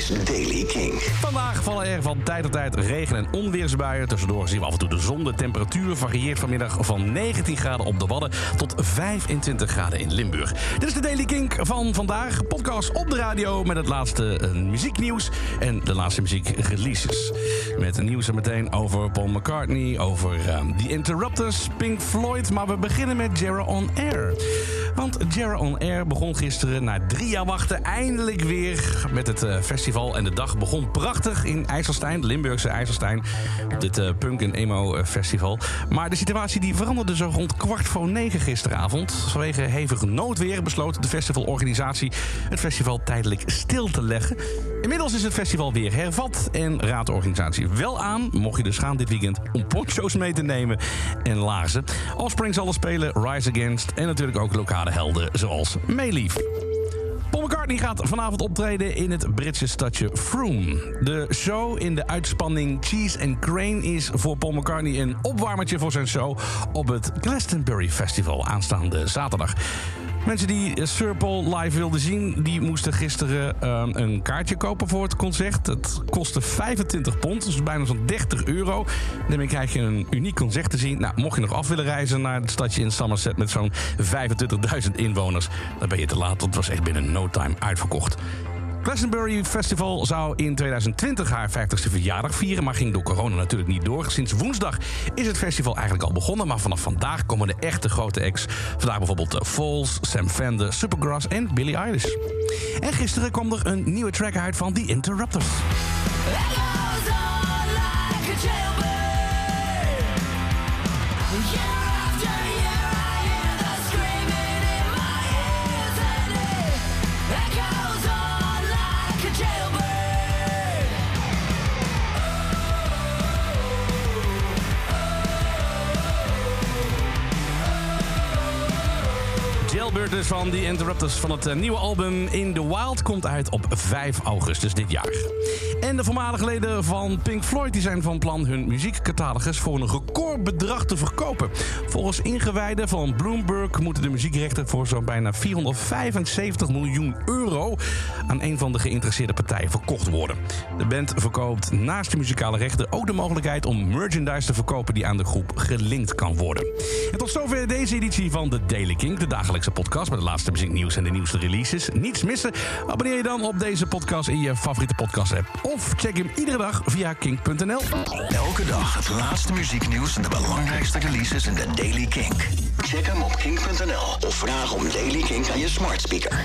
is Daily King. Vandaag vallen er van tijd tot tijd regen- en onweersbuien. Tussendoor zien we af en toe de zon. De temperatuur varieert vanmiddag van 19 graden op de Wadden tot 25 graden in Limburg. Dit is de Daily Kink van vandaag. Podcast op de radio met het laatste eh, muzieknieuws en de laatste muziekreleases. Met nieuws er meteen over Paul McCartney, over eh, The Interrupters, Pink Floyd. Maar we beginnen met Jera On Air. Want Jera On Air begon gisteren na drie jaar wachten eindelijk weer met het eh, festival. En de dag begon prachtig in IJsselstein, Limburgse IJsselstein. Op dit eh, punk en emo festival. Maar de situatie die veranderde zo rond kwart voor negen gisteravond. Vanwege hevig noodweer besloot de festivalorganisatie het festival tijdelijk stil te leggen. Inmiddels is het festival weer hervat en raadt de organisatie wel aan, mocht je dus gaan dit weekend, om poncho's mee te nemen en laarzen. Offspring zal er spelen, Rise Against en natuurlijk ook lokale helden zoals Mayleaf. Paul McCartney gaat vanavond optreden in het Britse stadje Froome. De show in de uitspanning Cheese and Crane is voor Paul McCartney een opwarmertje voor zijn show op het Glastonbury Festival aanstaande zaterdag. Mensen die Paul live wilden zien, die moesten gisteren eh, een kaartje kopen voor het concert. Het kostte 25 pond, dus bijna zo'n 30 euro. Daarmee krijg je een uniek concert te zien. Nou, mocht je nog af willen reizen naar het stadje in Somerset met zo'n 25.000 inwoners, dan ben je te laat. Het was echt binnen no time uitverkocht. Glastonbury Festival zou in 2020 haar 50ste verjaardag vieren, maar ging door corona natuurlijk niet door. Sinds woensdag is het festival eigenlijk al begonnen, maar vanaf vandaag komen de echte grote acts. Vandaag bijvoorbeeld The Falls, Sam Fender, Supergrass en Billie Eilish. En gisteren kwam er een nieuwe track uit van The Interrupters. Jailbird dus van The Interrupters van het eh, nieuwe album In The Wild komt uit op 5 augustus dit jaar. En de voormalige leden van Pink Floyd die zijn van plan hun muziekcatalogus voor een recordbedrag te verkopen. Volgens ingewijden van Bloomberg moeten de muziekrechten voor zo'n bijna 475 miljoen euro aan een van de geïnteresseerde partijen verkocht worden. De band verkoopt naast de muzikale rechten ook de mogelijkheid om merchandise te verkopen die aan de groep gelinkt kan worden. En tot zover deze editie van de Daily King, de dagelijkse podcast met de laatste muzieknieuws en de nieuwste releases. Niets missen? Abonneer je dan op deze podcast in je favoriete podcast app. Of check hem iedere dag via kink.nl. Elke dag het laatste muzieknieuws en de belangrijkste releases in de Daily King. Check hem op kink.nl of vraag om Daily King aan je smart speaker.